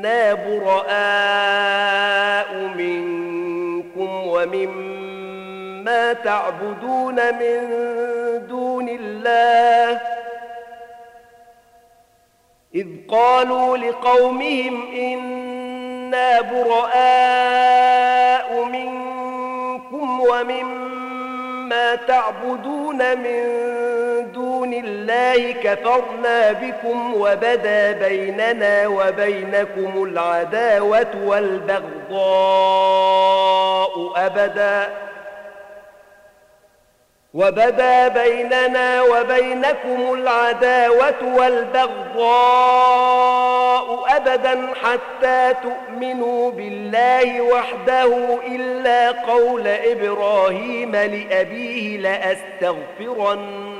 إنا براء منكم ومما تعبدون من دون الله إذ قالوا لقومهم إنا براء منكم ومما تعبدون من دون الله كفرنا بكم وبدا بيننا وبينكم العداوة والبغضاء أبدا. وبدا بيننا وبينكم العداوة والبغضاء أبدا حتى تؤمنوا بالله وحده إلا قول إبراهيم لأبيه لأستغفرن.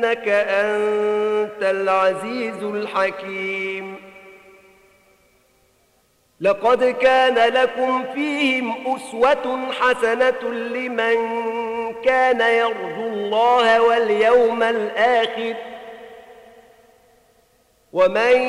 إنك أنت العزيز الحكيم. لقد كان لكم فيهم أسوة حسنة لمن كان يرجو الله واليوم الآخر. ومن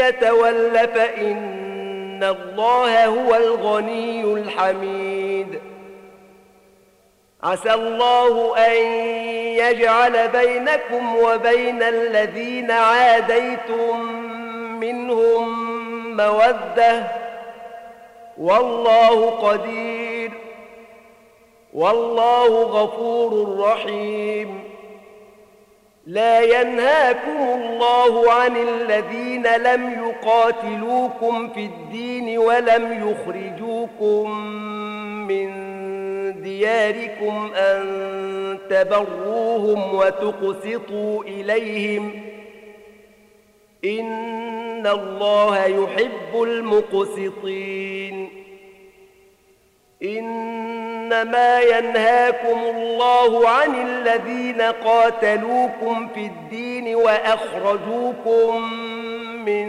يتول فإن الله هو الغني الحميد. عسى الله أن يجعل بينكم وبين الذين عاديتم منهم مودة. والله قدير. والله غفور رحيم. لا ينهاكم الله عن الذين لم يقاتلوكم في الدين ولم يخرجوكم من دياركم أن تبروهم وتقسطوا إليهم إن الله يحب المقسطين إنما ينهاكم الله عن الذين قاتلوكم في الدين وأخرجوكم من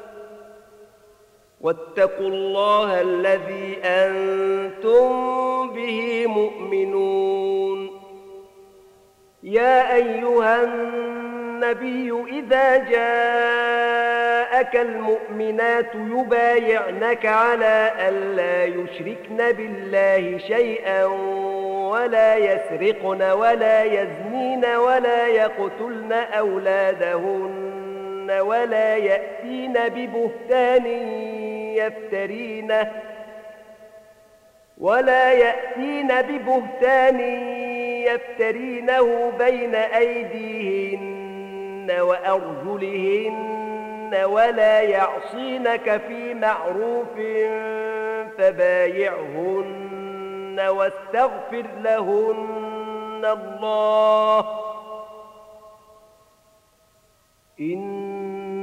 واتقوا الله الذي أنتم به مؤمنون. يا أيها النبي إذا جاءك المؤمنات يبايعنك على ألا يشركن بالله شيئا ولا يسرقن ولا يزنين ولا يقتلن أولادهن ولا يأتين ببهتان يفترينه ولا يأتين ببهتان يفترينه بين أيديهن وأرجلهن ولا يعصينك في معروف فبايعهن واستغفر لهن الله إن